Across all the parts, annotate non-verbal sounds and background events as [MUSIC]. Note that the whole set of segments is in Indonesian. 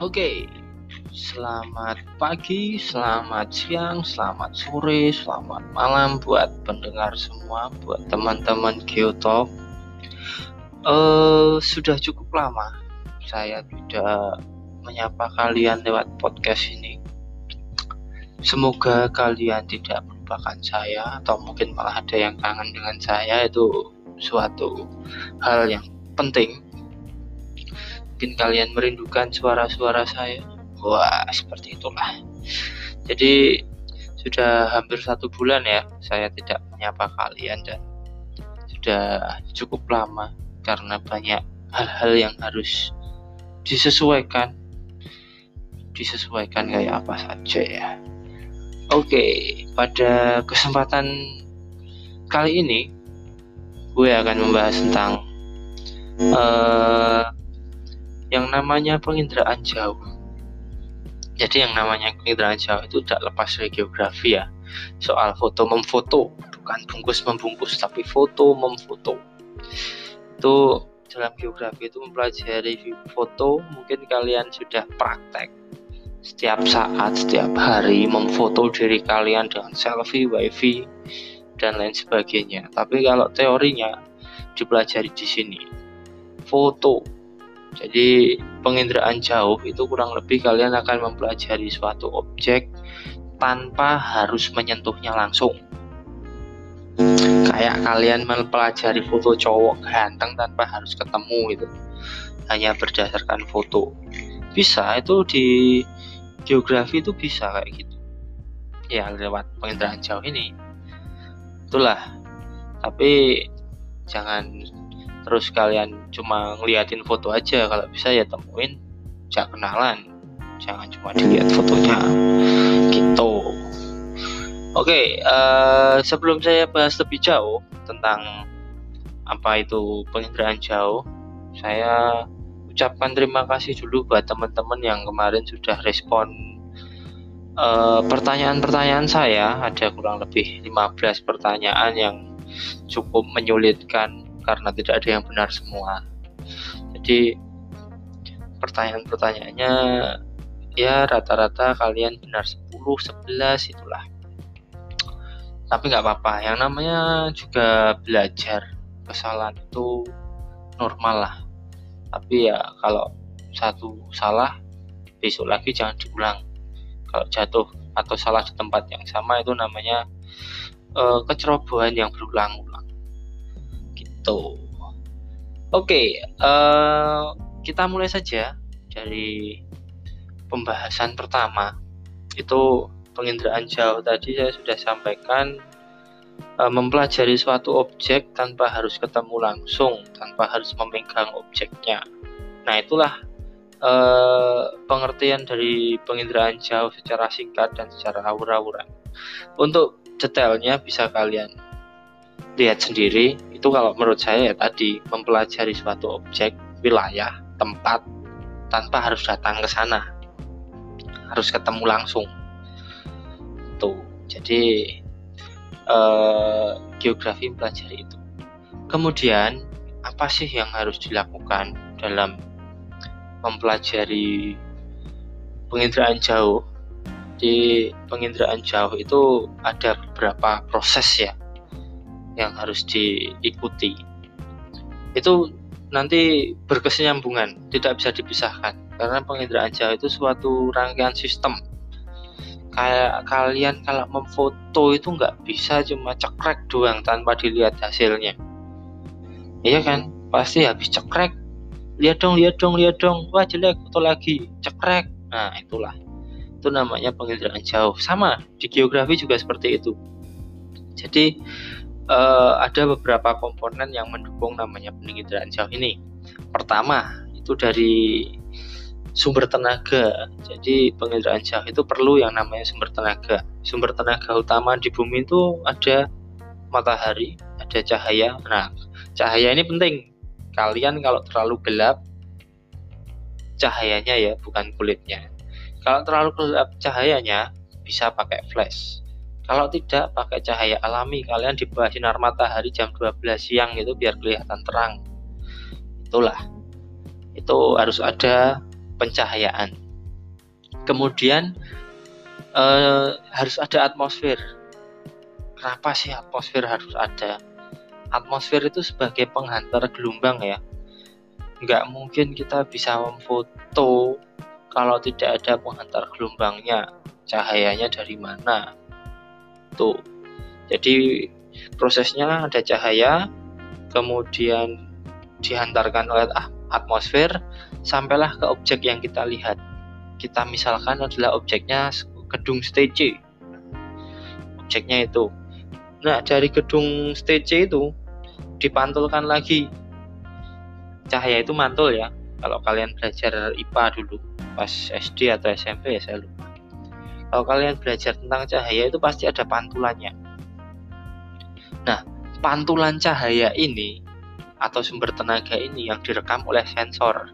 Oke, selamat pagi, selamat siang, selamat sore, selamat malam buat pendengar semua, buat teman-teman Geotalk. Uh, sudah cukup lama saya tidak menyapa kalian lewat podcast ini. Semoga kalian tidak melupakan saya atau mungkin malah ada yang kangen dengan saya itu suatu hal yang penting mungkin kalian merindukan suara-suara saya. Wah seperti itulah. Jadi sudah hampir satu bulan ya saya tidak menyapa kalian dan sudah cukup lama karena banyak hal-hal yang harus disesuaikan. Disesuaikan kayak apa saja ya. Oke pada kesempatan kali ini gue akan membahas tentang uh, yang namanya penginderaan jauh. Jadi yang namanya penginderaan jauh itu tidak lepas dari geografi ya. Soal foto memfoto, bukan bungkus membungkus, tapi foto memfoto. Itu dalam geografi itu mempelajari foto, mungkin kalian sudah praktek setiap saat, setiap hari memfoto diri kalian dengan selfie, wifi, dan lain sebagainya. Tapi kalau teorinya dipelajari di sini, foto jadi penginderaan jauh itu kurang lebih kalian akan mempelajari suatu objek tanpa harus menyentuhnya langsung. Kayak kalian mempelajari foto cowok ganteng tanpa harus ketemu itu. Hanya berdasarkan foto. Bisa itu di geografi itu bisa kayak gitu. Ya lewat penginderaan jauh ini. Itulah. Tapi jangan terus kalian cuma ngeliatin foto aja kalau bisa ya temuin jangan kenalan. Jangan cuma dilihat fotonya. Gitu. Oke okay, uh, eh, sebelum saya bahas lebih jauh tentang apa itu penginderaan jauh saya ucapkan terima kasih dulu buat teman-teman yang kemarin sudah respon eh, pertanyaan-pertanyaan uh, saya. Ada kurang lebih 15 pertanyaan yang cukup menyulitkan karena tidak ada yang benar semua. Jadi pertanyaan-pertanyaannya ya rata-rata kalian benar 10 11 itulah. Tapi nggak apa-apa yang namanya juga belajar kesalahan itu normal lah. Tapi ya kalau satu salah besok lagi jangan diulang. Kalau jatuh atau salah di tempat yang sama itu namanya uh, kecerobohan yang berulang-ulang gitu. Oke, uh, kita mulai saja dari pembahasan pertama. Itu penginderaan jauh tadi saya sudah sampaikan uh, mempelajari suatu objek tanpa harus ketemu langsung, tanpa harus memegang objeknya. Nah, itulah uh, pengertian dari penginderaan jauh secara singkat dan secara awur-awuran. Untuk detailnya bisa kalian lihat sendiri itu kalau menurut saya ya tadi mempelajari suatu objek wilayah tempat tanpa harus datang ke sana. Harus ketemu langsung. Tuh jadi eh, geografi mempelajari itu. Kemudian apa sih yang harus dilakukan dalam mempelajari penginderaan jauh? Di penginderaan jauh itu ada beberapa proses ya yang harus diikuti. Itu nanti berkesinambungan tidak bisa dipisahkan. Karena penginderaan jauh itu suatu rangkaian sistem. Kayak kalian kalau memfoto itu nggak bisa cuma cekrek doang tanpa dilihat hasilnya. Iya kan? Pasti habis cekrek lihat dong lihat dong lihat dong. Wah jelek foto lagi cekrek. Nah itulah. Itu namanya penginderaan jauh sama di geografi juga seperti itu. Jadi uh, ada beberapa komponen yang mendukung namanya penginderaan jauh ini. Pertama, itu dari sumber tenaga. Jadi penginderaan jauh itu perlu yang namanya sumber tenaga. Sumber tenaga utama di bumi itu ada matahari, ada cahaya. Nah, cahaya ini penting. Kalian kalau terlalu gelap cahayanya ya, bukan kulitnya. Kalau terlalu gelap cahayanya bisa pakai flash. Kalau tidak pakai cahaya alami, kalian di bawah sinar matahari jam 12 siang itu biar kelihatan terang. Itulah. Itu harus ada pencahayaan. kemudian eh, harus ada atmosfer kenapa sih atmosfer harus ada atmosfer itu sebagai penghantar gelombang ya nggak mungkin kita bisa memfoto kalau tidak ada penghantar gelombangnya cahayanya dari mana jadi prosesnya ada cahaya kemudian dihantarkan oleh atmosfer sampailah ke objek yang kita lihat kita misalkan adalah objeknya gedung stage objeknya itu Nah, dari gedung stage itu dipantulkan lagi. Cahaya itu mantul ya. Kalau kalian belajar IPA dulu pas SD atau SMP ya saya. Kalau kalian belajar tentang cahaya itu pasti ada pantulannya. Nah, pantulan cahaya ini atau sumber tenaga ini yang direkam oleh sensor.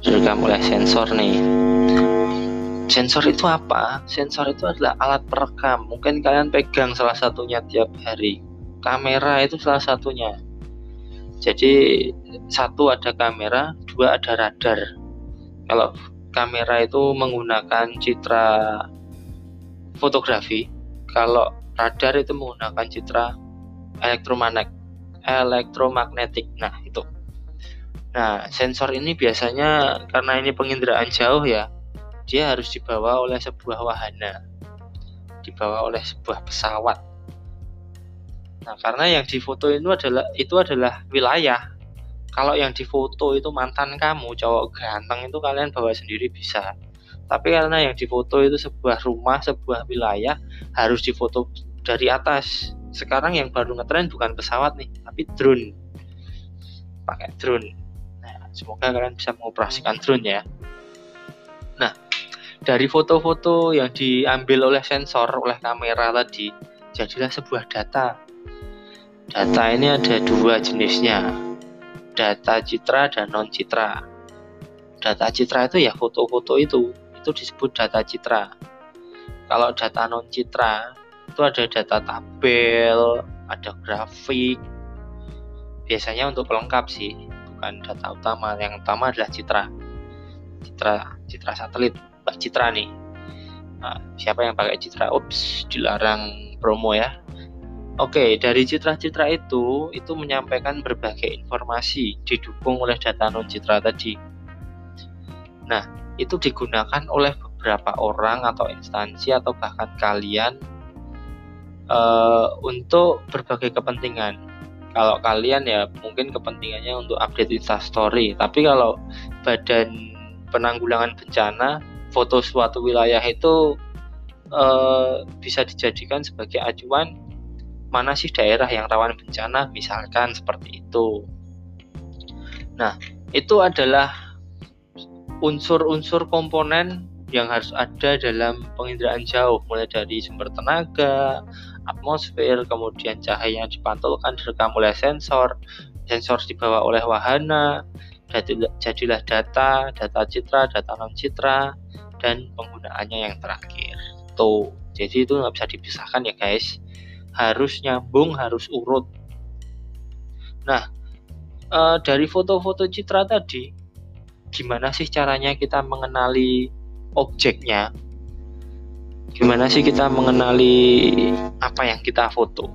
Direkam oleh sensor nih Sensor itu apa? Sensor itu adalah alat perekam. Mungkin kalian pegang salah satunya tiap hari. Kamera itu salah satunya. Jadi satu ada kamera, dua ada radar. Kalau kamera itu menggunakan citra fotografi, kalau radar itu menggunakan citra elektromagnetik. Elektromagnetik. Nah, itu. Nah, sensor ini biasanya karena ini penginderaan jauh ya, dia harus dibawa oleh sebuah wahana, dibawa oleh sebuah pesawat. Nah, karena yang difoto itu adalah itu adalah wilayah. Kalau yang difoto itu mantan kamu, cowok ganteng itu kalian bawa sendiri bisa. Tapi karena yang difoto itu sebuah rumah, sebuah wilayah, harus difoto dari atas. Sekarang yang baru ngetren bukan pesawat nih, tapi drone. Pakai drone. Nah, semoga kalian bisa mengoperasikan drone ya. Nah, dari foto-foto yang diambil oleh sensor oleh kamera tadi jadilah sebuah data data ini ada dua jenisnya data citra dan non citra. Data citra itu ya foto-foto itu itu disebut data citra. Kalau data non citra itu ada data tabel ada grafik. Biasanya untuk pelengkap sih bukan data utama. Yang utama adalah citra. Citra citra satelit Mbak Citra nih. Nah, siapa yang pakai Citra? Ups dilarang promo ya Oke, dari citra-citra itu, itu menyampaikan berbagai informasi didukung oleh data non-citra tadi. Nah, itu digunakan oleh beberapa orang atau instansi atau bahkan kalian uh, untuk berbagai kepentingan. Kalau kalian ya mungkin kepentingannya untuk update instastory, tapi kalau badan penanggulangan bencana foto suatu wilayah itu uh, bisa dijadikan sebagai acuan mana sih daerah yang rawan bencana misalkan seperti itu. Nah, itu adalah unsur-unsur komponen yang harus ada dalam penginderaan jauh mulai dari sumber tenaga, atmosfer, kemudian cahaya yang dipantulkan direkam oleh sensor, sensor dibawa oleh wahana, jadilah data, data citra, data non citra, dan penggunaannya yang terakhir. Tuh, jadi itu nggak bisa dipisahkan ya guys. Harus nyambung, harus urut. Nah, e, dari foto-foto citra tadi, gimana sih caranya kita mengenali objeknya? Gimana sih kita mengenali apa yang kita foto?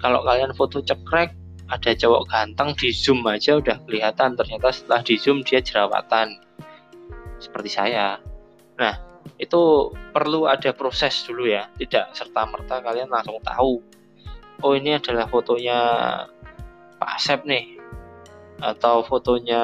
Kalau kalian foto cekrek, ada cowok ganteng di zoom aja udah kelihatan ternyata setelah di zoom dia jerawatan seperti saya nah itu perlu ada proses dulu ya. Tidak serta merta kalian langsung tahu oh ini adalah fotonya Pak Asep nih atau fotonya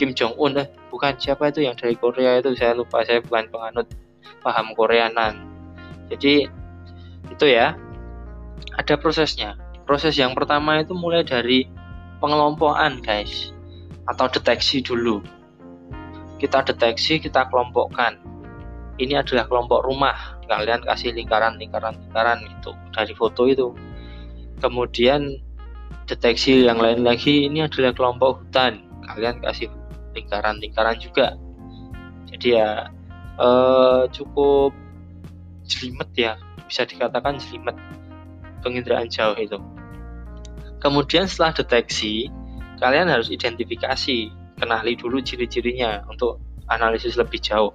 Kim Jong Un eh bukan siapa itu yang dari Korea itu saya lupa saya bukan penganut paham Koreanan. Jadi itu ya ada prosesnya. Proses yang pertama itu mulai dari pengelompokan guys atau deteksi dulu. Kita deteksi kita kelompokkan ini adalah kelompok rumah. Kalian kasih lingkaran lingkaran lingkaran gitu dari foto itu. Kemudian deteksi yang lain lagi ini adalah kelompok hutan. Kalian kasih lingkaran lingkaran juga. Jadi ya eh, cukup jelimet ya. Bisa dikatakan jelimet penginderaan jauh itu. Kemudian setelah deteksi, kalian harus identifikasi, kenali dulu ciri-cirinya untuk analisis lebih jauh.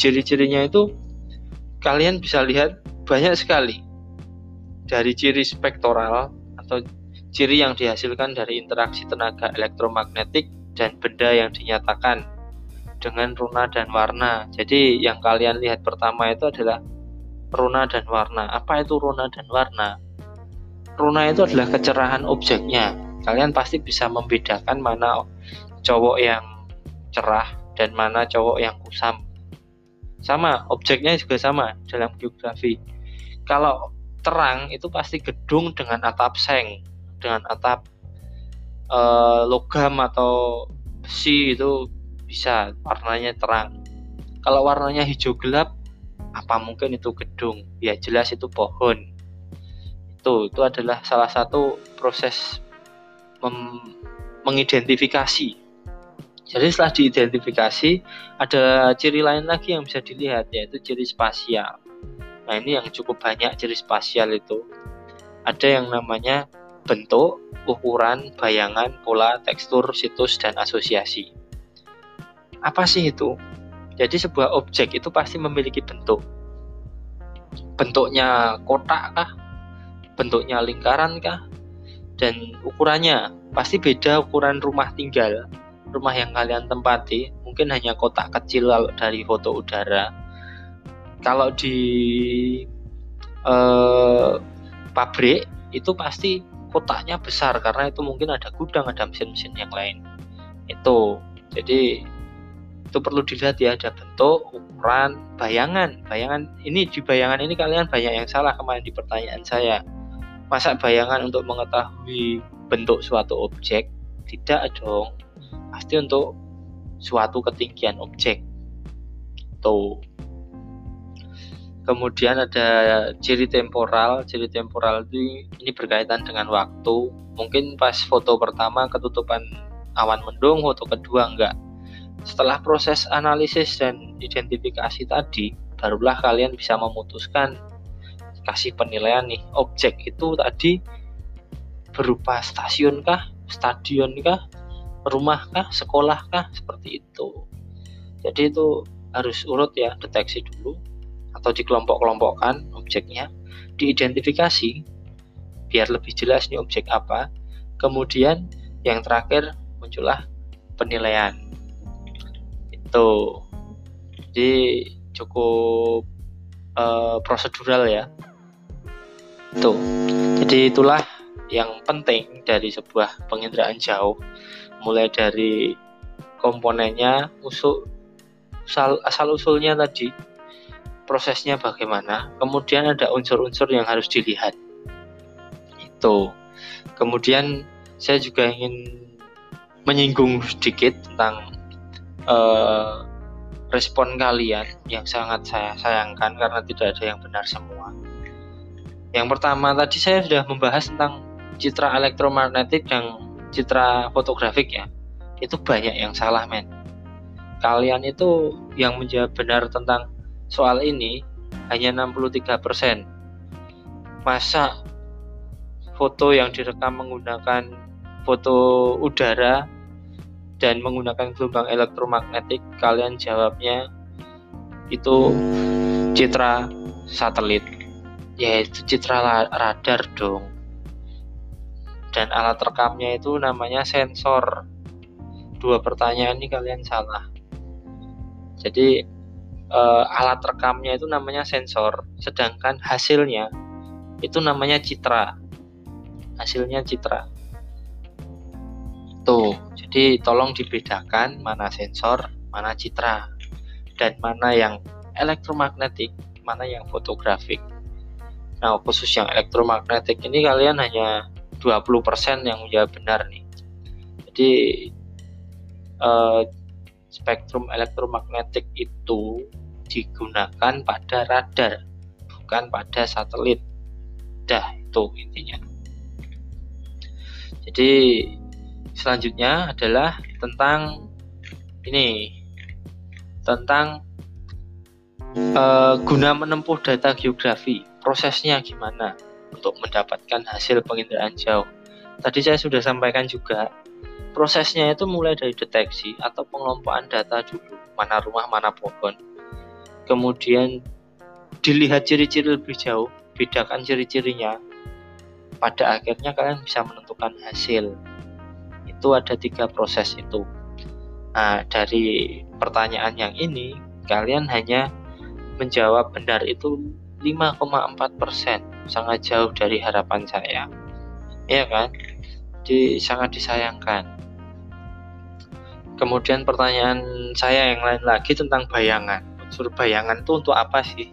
Ciri-cirinya itu kalian bisa lihat banyak sekali dari ciri spektoral atau ciri yang dihasilkan dari interaksi tenaga elektromagnetik dan benda yang dinyatakan dengan runa dan warna. Jadi yang kalian lihat pertama itu adalah runa dan warna. Apa itu runa dan warna? Runa itu adalah kecerahan objeknya. Kalian pasti bisa membedakan mana cowok yang cerah dan mana cowok yang kusam. Sama, objeknya juga sama dalam geografi. Kalau terang itu pasti gedung dengan atap seng, dengan atap e, logam atau besi itu bisa warnanya terang. Kalau warnanya hijau gelap, apa mungkin itu gedung? Ya jelas itu pohon. Itu itu adalah salah satu proses mengidentifikasi jadi setelah diidentifikasi, ada ciri lain lagi yang bisa dilihat yaitu ciri spasial. Nah ini yang cukup banyak ciri spasial itu. Ada yang namanya bentuk, ukuran, bayangan, pola, tekstur, situs, dan asosiasi. Apa sih itu? Jadi sebuah objek itu pasti memiliki bentuk. Bentuknya kotak kah? Bentuknya lingkaran kah? Dan ukurannya pasti beda ukuran rumah tinggal rumah yang kalian tempati mungkin hanya kotak kecil dari foto udara. Kalau di eh, pabrik itu pasti kotaknya besar karena itu mungkin ada gudang ada mesin-mesin yang lain. Itu. Jadi itu perlu dilihat ya ada bentuk ukuran bayangan. Bayangan ini di bayangan ini kalian banyak yang salah kemarin di pertanyaan saya. Masa bayangan untuk mengetahui bentuk suatu objek? Tidak dong pasti untuk suatu ketinggian objek. Tuh kemudian ada ciri temporal. Ciri temporal itu ini berkaitan dengan waktu. Mungkin pas foto pertama ketutupan awan mendung foto kedua enggak. Setelah proses analisis dan identifikasi tadi barulah kalian bisa memutuskan kasih penilaian nih objek itu tadi berupa stasiun kah stadion kah rumah kah, sekolah kah, seperti itu. Jadi itu harus urut ya, deteksi dulu atau dikelompok-kelompokkan objeknya, diidentifikasi biar lebih jelas nih objek apa. Kemudian yang terakhir muncullah penilaian. Itu. Jadi cukup uh, prosedural ya. Tuh. Jadi itulah yang penting dari sebuah penginderaan jauh mulai dari komponennya usul asal, asal usulnya tadi prosesnya bagaimana kemudian ada unsur-unsur yang harus dilihat. Itu. Kemudian saya juga ingin menyinggung sedikit tentang uh, respon kalian yang sangat saya sayangkan karena tidak ada yang benar semua. Yang pertama tadi saya sudah membahas tentang citra elektromagnetik yang citra fotografik ya itu banyak yang salah men. Kalian itu yang menjawab benar tentang soal ini hanya 63% masa foto yang direkam menggunakan foto udara dan menggunakan gelombang elektromagnetik kalian jawabnya itu citra satelit. Yaitu citra radar dong dan alat rekamnya itu namanya sensor. Dua pertanyaan ini kalian salah. Jadi uh, alat rekamnya itu namanya sensor. Sedangkan hasilnya itu namanya citra. Hasilnya citra. Tuh jadi tolong dibedakan mana sensor mana citra dan mana yang elektromagnetik mana yang fotografik. Nah khusus yang elektromagnetik ini kalian hanya 20% yang menjawab benar nih. Jadi uh, spektrum elektromagnetik itu digunakan pada radar, bukan pada satelit. Dah, itu intinya. Jadi selanjutnya adalah tentang ini tentang uh, guna menempuh data geografi prosesnya gimana untuk mendapatkan hasil penginderaan jauh. Tadi saya sudah sampaikan juga, prosesnya itu mulai dari deteksi atau pengelompokan data dulu, mana rumah, mana pohon. kemudian dilihat ciri-ciri lebih jauh bedakan ciri-cirinya pada akhirnya kalian bisa menentukan hasil itu ada tiga proses itu nah dari pertanyaan yang ini kalian hanya menjawab benar itu 5,4 persen. Sangat jauh dari harapan saya. Ya kan? Jadi sangat disayangkan. Kemudian pertanyaan saya yang lain lagi tentang bayangan. Unsur bayangan itu untuk apa sih?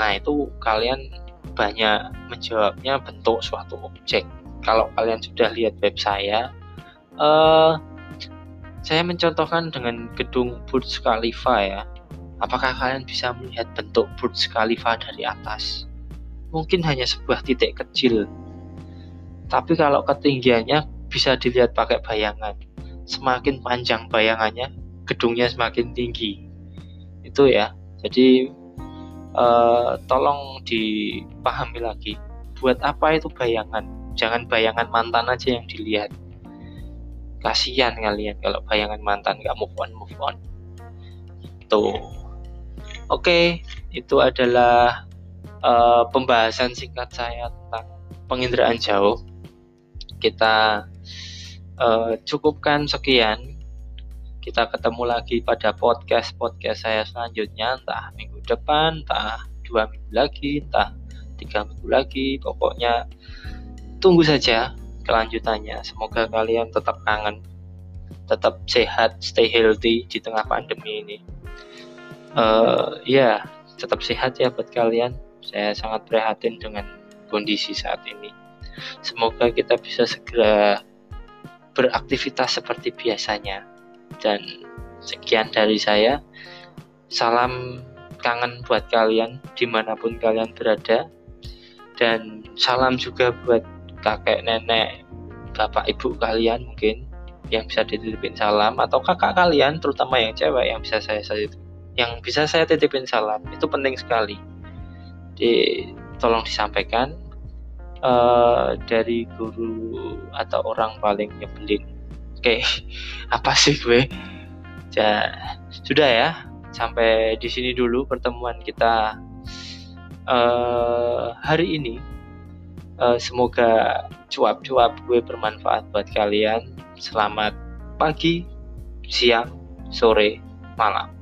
Nah itu kalian banyak menjawabnya bentuk suatu objek. Kalau kalian sudah lihat web saya, uh, saya mencontohkan dengan gedung Burj Khalifa ya. Apakah kalian bisa melihat bentuk Burj Khalifa dari atas? Mungkin hanya sebuah titik kecil. Tapi kalau ketinggiannya bisa dilihat pakai bayangan. Semakin panjang bayangannya, gedungnya semakin tinggi. Itu ya. Jadi uh, tolong dipahami lagi buat apa itu bayangan jangan bayangan mantan aja yang dilihat kasihan kalian kalau bayangan mantan nggak move on move on tuh oke okay, itu adalah uh, pembahasan singkat saya tentang penginderaan jauh. Kita uh, cukupkan sekian. Kita ketemu lagi pada podcast podcast saya selanjutnya. Entah minggu depan entah dua minggu lagi entah tiga minggu lagi. Pokoknya tunggu saja kelanjutannya. Semoga kalian tetap kangen tetap sehat stay healthy di tengah pandemi ini uh, ya tetap sehat ya buat kalian. Saya sangat prihatin dengan kondisi saat ini. Semoga kita bisa segera beraktivitas seperti biasanya. Dan sekian dari saya. Salam kangen buat kalian di mana pun kalian berada. Dan salam juga buat kakek nenek bapak ibu kalian mungkin yang bisa dititipin salam atau kakak kalian terutama yang cewek yang bisa saya saya yang bisa saya titipin salam itu penting sekali di tolong disampaikan uh, dari guru atau orang paling nyebelin Oke, [LAUGHS] apa sih gue? Ya, sudah ya. Sampai di sini dulu pertemuan kita uh, hari ini. Uh, semoga cuap-cuap gue bermanfaat buat kalian. Selamat pagi, siang, sore, malam.